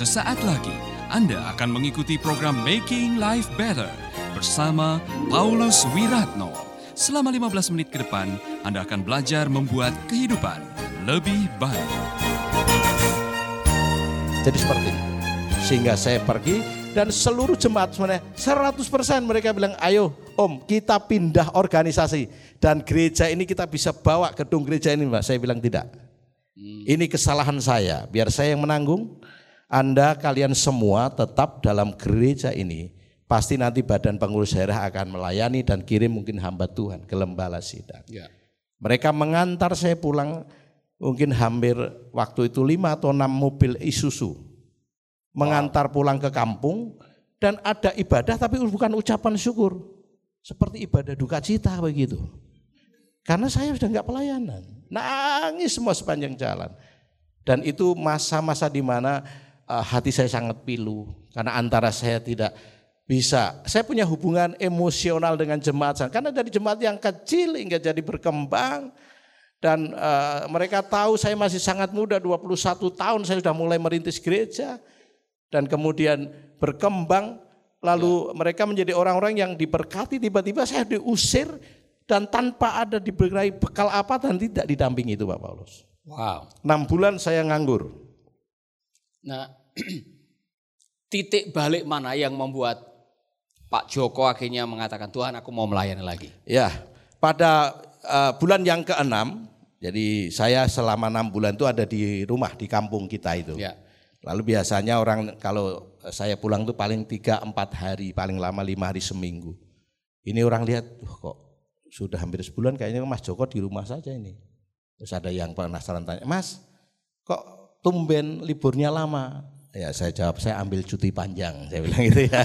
Sesaat lagi Anda akan mengikuti program Making Life Better bersama Paulus Wiratno. Selama 15 menit ke depan, Anda akan belajar membuat kehidupan lebih baik. Jadi seperti ini. Sehingga saya pergi dan seluruh jemaat sebenarnya 100% mereka bilang ayo om kita pindah organisasi dan gereja ini kita bisa bawa gedung gereja ini mbak. Saya bilang tidak. Ini kesalahan saya biar saya yang menanggung. Anda kalian semua tetap dalam gereja ini pasti nanti badan pengurus daerah akan melayani dan kirim mungkin hamba Tuhan ke Lembala Sidang. Ya. Mereka mengantar saya pulang mungkin hampir waktu itu lima atau enam mobil Isuzu. Mengantar pulang ke kampung dan ada ibadah tapi bukan ucapan syukur. Seperti ibadah duka cita begitu. Karena saya sudah nggak pelayanan. Nangis semua sepanjang jalan. Dan itu masa-masa di mana uh, hati saya sangat pilu karena antara saya tidak bisa saya punya hubungan emosional dengan jemaat saya karena dari jemaat yang kecil hingga jadi berkembang dan uh, mereka tahu saya masih sangat muda 21 tahun saya sudah mulai merintis gereja dan kemudian berkembang lalu mereka menjadi orang-orang yang diberkati tiba-tiba saya diusir dan tanpa ada diberi bekal apa dan tidak didampingi itu Pak Paulus. Wow. Enam bulan saya nganggur. Nah, titik balik mana yang membuat Pak Joko akhirnya mengatakan Tuhan aku mau melayani lagi? Ya, pada uh, bulan yang keenam, jadi saya selama enam bulan itu ada di rumah di kampung kita itu. Ya. Lalu biasanya orang kalau saya pulang tuh paling tiga empat hari, paling lama lima hari seminggu. Ini orang lihat, Wah, kok sudah hampir sebulan kayaknya Mas Joko di rumah saja ini. Terus ada yang penasaran tanya, Mas kok tumben liburnya lama? Ya saya jawab, saya ambil cuti panjang, saya bilang gitu ya.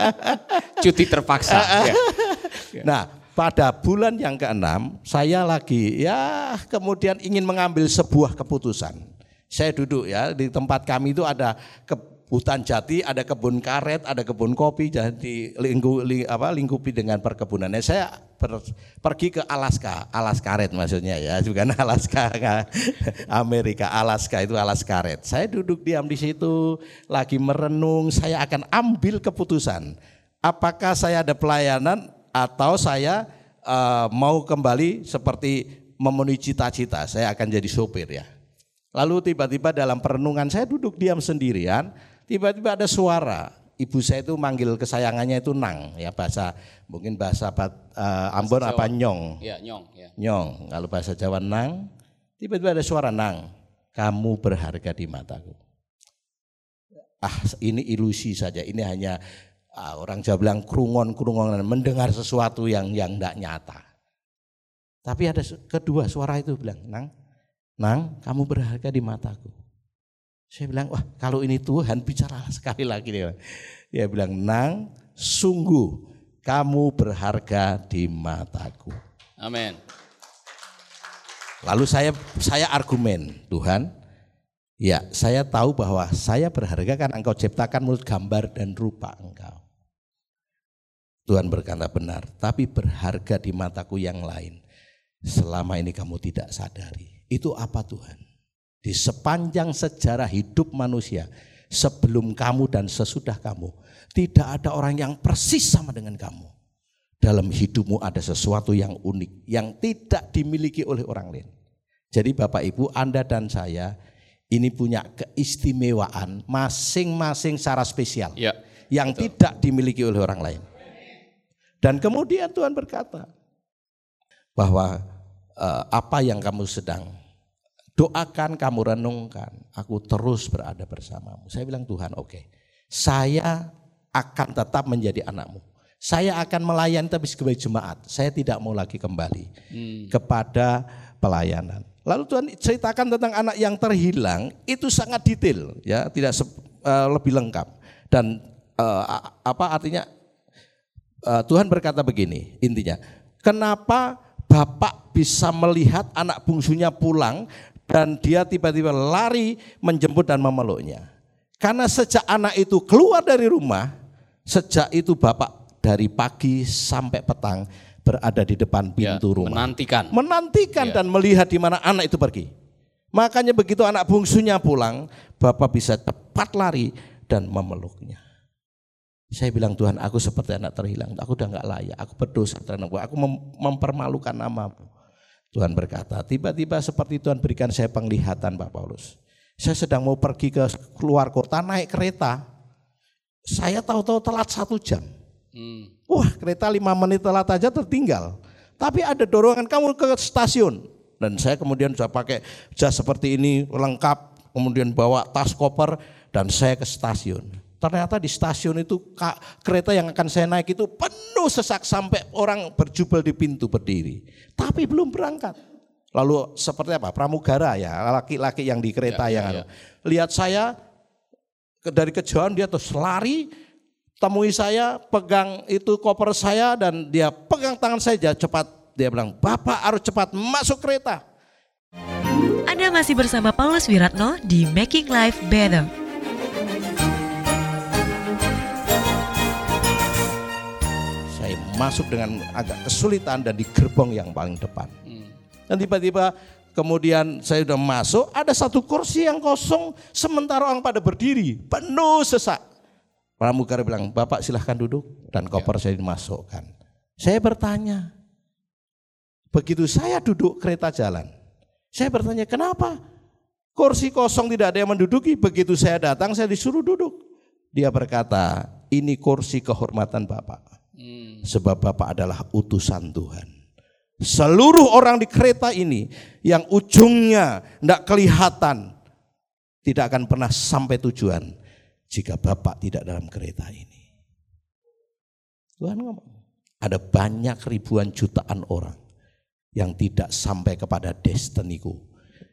Cuti terpaksa. ya. Nah pada bulan yang keenam saya lagi ya kemudian ingin mengambil sebuah keputusan. Saya duduk ya di tempat kami itu ada ke hutan jati, ada kebun karet, ada kebun kopi, jadi lingku, ling, apa, lingkupi dengan perkebunan. Nah, saya per, pergi ke Alaska, alas karet maksudnya ya, bukan Alaska Amerika, Alaska itu alas karet. Saya duduk diam di situ, lagi merenung, saya akan ambil keputusan. Apakah saya ada pelayanan atau saya uh, mau kembali seperti memenuhi cita-cita, saya akan jadi sopir ya. Lalu tiba-tiba dalam perenungan saya duduk diam sendirian, tiba-tiba ada suara. Ibu saya itu manggil kesayangannya itu Nang, ya bahasa mungkin bahasa uh, Ambon Jawa. apa Nyong. Ya, nyong. Ya. Nyong, kalau bahasa Jawa Nang, tiba-tiba ada suara Nang, kamu berharga di mataku. Ah, ini ilusi saja, ini hanya ah, orang Jawa bilang kerungon-kerungonan, mendengar sesuatu yang yang tidak nyata. Tapi ada kedua suara itu bilang, Nang, Nang, kamu berharga di mataku. Saya bilang, wah kalau ini Tuhan bicara sekali lagi dia. Dia bilang, Nang, sungguh kamu berharga di mataku. Amin. Lalu saya saya argumen, Tuhan, ya saya tahu bahwa saya berharga kan engkau ciptakan menurut gambar dan rupa engkau. Tuhan berkata benar, tapi berharga di mataku yang lain. Selama ini kamu tidak sadari. Itu apa Tuhan? Di sepanjang sejarah hidup manusia, sebelum kamu dan sesudah kamu, tidak ada orang yang persis sama dengan kamu. Dalam hidupmu ada sesuatu yang unik, yang tidak dimiliki oleh orang lain. Jadi Bapak Ibu, Anda dan saya ini punya keistimewaan masing-masing secara spesial Ya. yang tidak dimiliki oleh orang lain. Dan kemudian Tuhan berkata bahwa eh, apa yang kamu sedang doakan, kamu renungkan, aku terus berada bersamamu. Saya bilang Tuhan, oke, saya akan tetap menjadi anakmu. Saya akan melayani tapi sebagai jemaat. Saya tidak mau lagi kembali kepada pelayanan. Lalu Tuhan ceritakan tentang anak yang terhilang itu sangat detail, ya, tidak se- eh, lebih lengkap. Dan a- apa artinya Eh, Tuhan berkata begini, intinya, kenapa bapak bisa melihat anak bungsunya pulang dan dia tiba-tiba lari menjemput dan memeluknya? Karena sejak anak itu keluar dari rumah, sejak itu bapak dari pagi sampai petang berada di depan Ya, pintu rumah. menantikan. Menantikan Ya. dan melihat di mana anak itu pergi. Makanya begitu anak bungsunya pulang, Bapak bisa cepat lari dan memeluknya. Saya bilang Tuhan aku seperti anak terhilang, aku udah nggak layak, aku berdosa terhadap aku mem mempermalukan namamu. Tuhan berkata, tiba-tiba seperti Tuhan berikan saya penglihatan Pak Paulus. Saya sedang mau pergi ke keluar kota naik kereta. Saya tahu-tahu telat satu jam. Hmm. Wah kereta lima menit telat aja tertinggal. Tapi ada dorongan kamu ke stasiun. Dan saya kemudian sudah pakai jas seperti ini lengkap, kemudian bawa tas koper dan saya ke stasiun. Ternyata di stasiun itu kereta yang akan saya naik itu penuh sesak sampai orang berjubel di pintu berdiri. Tapi belum berangkat. Lalu seperti apa? Pramugara ya, laki-laki yang di kereta ya, yang ya, ya. lihat saya dari kejauhan dia terus lari temui saya, pegang itu koper saya dan dia pegang tangan saya cepat. Dia bilang, Bapak harus cepat masuk kereta. Anda masih bersama Paulus Wiratno di Making Life Better. Masuk dengan agak kesulitan dan di gerbong yang paling depan. Hmm. Dan tiba-tiba kemudian saya sudah masuk, ada satu kursi yang kosong, sementara orang pada berdiri, penuh sesak. Pramugari bilang, Bapak silahkan duduk dan koper ya. saya dimasukkan. Saya bertanya, begitu saya duduk kereta jalan, saya bertanya kenapa kursi kosong tidak ada yang menduduki, begitu saya datang saya disuruh duduk. Dia berkata, ini kursi kehormatan Bapak. Hmm. Sebab Bapak adalah utusan Tuhan. Seluruh orang di kereta ini yang ujungnya tidak kelihatan, tidak akan pernah sampai tujuan jika Bapak tidak dalam kereta ini. Tuhan ngomong, ada banyak ribuan jutaan orang yang tidak sampai kepada destiniku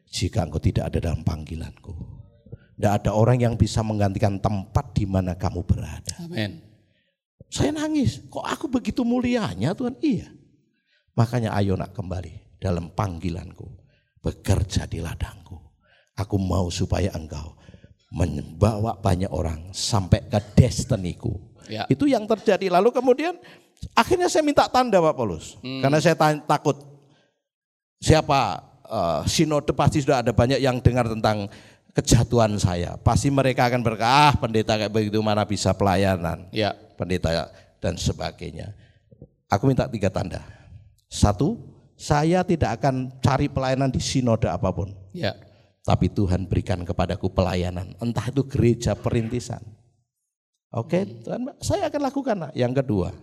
jika engkau tidak ada dalam panggilanku. Tidak ada orang yang bisa menggantikan tempat di mana kamu berada. Amin. Saya nangis, kok aku begitu mulianya Tuhan? Iya. Makanya ayo nak kembali dalam panggilanku. Bekerja di ladangku. Aku mau supaya engkau membawa banyak orang sampai ke destiniku. Ya. Itu yang terjadi. Lalu kemudian akhirnya saya minta tanda Pak Paulus. Hmm. Karena saya takut siapa uh, sinode pasti sudah ada banyak yang dengar tentang kejatuhan saya. Pasti mereka akan berkata, ah pendeta kayak begitu mana bisa pelayanan. Ya. Pendeta dan sebagainya. Aku minta tiga tanda. Satu, saya tidak akan cari pelayanan di sinode apa pun. Ya. Tapi Tuhan berikan kepadaku pelayanan, entah itu gereja perintisan. Oke, Tuhan, saya akan lakukan. Yang kedua,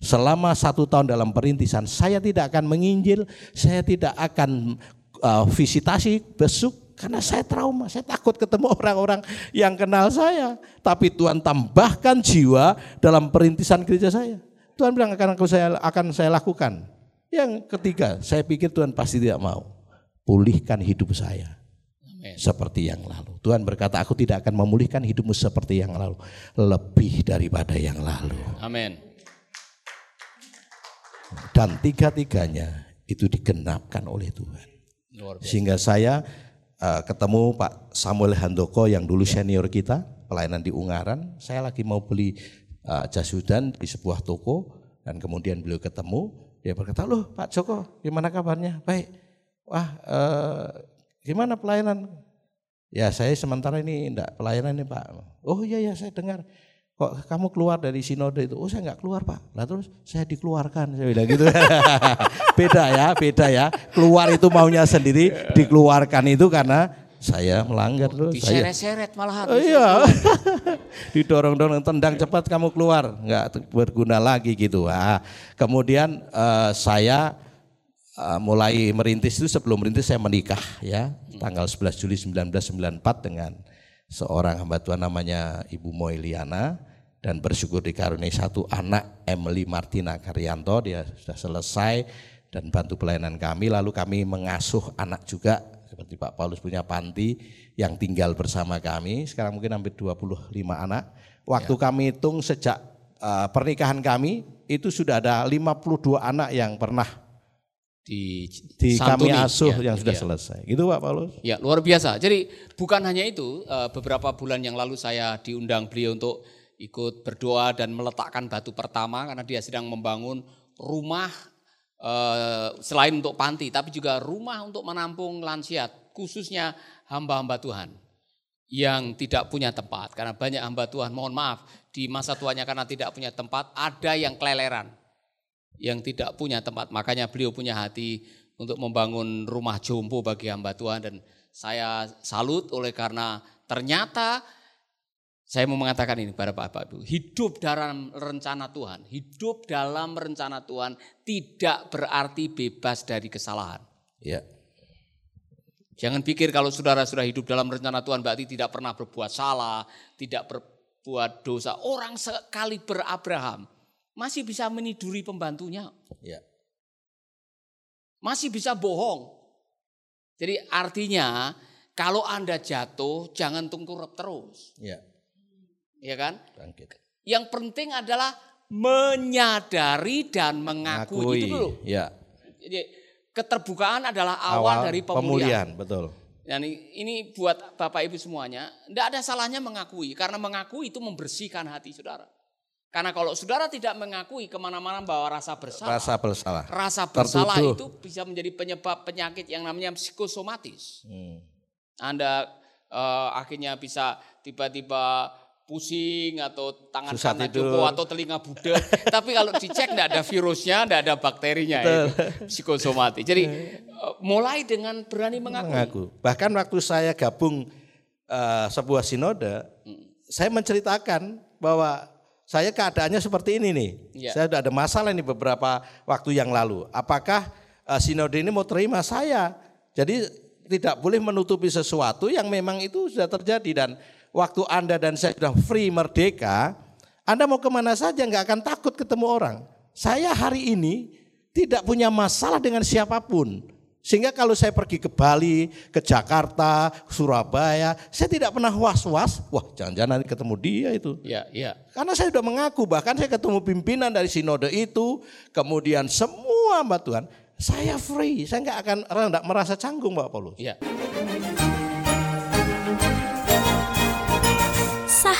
selama satu tahun dalam perintisan, saya tidak akan menginjil, saya tidak akan uh, visitasi besuk, karena saya trauma, saya takut ketemu orang-orang yang kenal saya. Tapi Tuhan tambahkan jiwa dalam perintisan gereja saya. Tuhan bilang akan aku saya akan saya lakukan. Yang ketiga, saya pikir Tuhan pasti tidak mau pulihkan hidup saya seperti yang lalu. Tuhan berkata, aku tidak akan memulihkan hidupmu seperti yang lalu. Lebih daripada yang lalu. Amin. Dan tiga-tiganya itu digenapkan oleh Tuhan. Sehingga saya uh, ketemu Pak Samuel Handoko yang dulu senior kita, pelayanan di Ungaran. Saya lagi mau beli uh, jas hujan di sebuah toko. Dan kemudian beliau ketemu, dia berkata, loh Pak Joko gimana kabarnya? Baik. Wah uh, Gimana pelayanan? Ya saya sementara ini enggak pelayanan ini Pak. Oh iya ya saya dengar. Kok kamu keluar dari sinode itu? Oh saya enggak keluar Pak. Lah terus saya dikeluarkan. Saya bilang gitu. beda ya, beda ya. Keluar itu maunya sendiri, dikeluarkan itu karena saya melanggar terus. Diseret-seret malah. Oh, iya. Didorong-dorong tendang cepat kamu keluar, enggak berguna lagi gitu. Nah, kemudian uh, saya uh, mulai merintis itu sebelum merintis saya menikah ya tanggal 11 Juli 1994 dengan seorang hamba Tuhan namanya Ibu Moiliana dan bersyukur dikaruniai satu anak Emily Martina Karyanto dia sudah selesai dan bantu pelayanan kami lalu kami mengasuh anak juga seperti Pak Paulus punya panti yang tinggal bersama kami sekarang mungkin hampir 25 anak waktu ya. kami hitung sejak uh, pernikahan kami itu sudah ada 52 anak yang pernah di, di kami asuh ya, yang sudah ya. selesai. Gitu Pak Paulus? Ya luar biasa. Jadi bukan hanya itu, eh, beberapa bulan yang lalu saya diundang beliau untuk ikut berdoa dan meletakkan batu pertama karena dia sedang membangun rumah eh, selain untuk panti, tapi juga rumah untuk menampung lansia, khususnya hamba-hamba Tuhan yang tidak punya tempat. Karena banyak hamba Tuhan, mohon maaf, di masa tuanya karena tidak punya tempat, ada yang keleleran. Yang tidak punya tempat. Makanya beliau punya hati untuk membangun rumah jompo bagi hamba Tuhan. Dan saya salut oleh karena ternyata saya mau mengatakan ini pada Bapak Ibu, hidup dalam rencana Tuhan, hidup dalam rencana Tuhan tidak berarti bebas dari kesalahan. Ya. Jangan pikir kalau saudara sudah hidup dalam rencana Tuhan berarti tidak pernah berbuat salah, tidak berbuat dosa. Orang sekali berabraham masih bisa meniduri pembantunya. Ya. Masih bisa bohong. Jadi artinya kalau Anda jatuh jangan tungkurap terus. Ya. Ya kan? Bangkit. Yang penting adalah menyadari dan mengakui Ngakui. itu dulu. Ya. Jadi keterbukaan adalah awal, dari pemulihan. betul. Dan ini buat Bapak Ibu semuanya, tidak ada salahnya mengakui. Karena mengakui itu membersihkan hati saudara. Karena kalau saudara tidak mengakui ke mana-mana bahwa rasa bersalah. Rasa bersalah. rasa bersalah Tertuduh. itu bisa menjadi penyebab penyakit yang namanya psikosomatis. Hmm. Anda eh, akhirnya bisa tiba-tiba pusing atau tangan Susah kanan tidur. joko atau telinga budek. Tapi kalau dicek tidak ada virusnya, tidak ada bakterinya itu psikosomatis. Jadi eh, mulai dengan berani mengakui. Mengaku. Bahkan waktu saya gabung eh, sebuah sinode, saya menceritakan bahwa saya keadaannya seperti ini nih. Iya. Saya sudah ada masalah nih beberapa waktu yang lalu. Apakah eh, sinode ini mau terima saya? Jadi tidak boleh menutupi sesuatu yang memang itu sudah terjadi dan waktu Anda dan saya sudah free merdeka, Anda mau ke mana saja nggak akan takut ketemu orang. Saya hari ini tidak punya masalah dengan siapa pun. Sehingga kalau saya pergi ke Bali, ke Jakarta, Surabaya, saya tidak pernah was-was, wah jangan-jangan nanti ketemu dia itu. Ya, ya. Karena saya sudah mengaku, bahkan saya ketemu pimpinan dari sinode itu, kemudian semua mbak Tuhan, saya free, saya nggak akan nggak merasa canggung Mbak Paulus. Ya.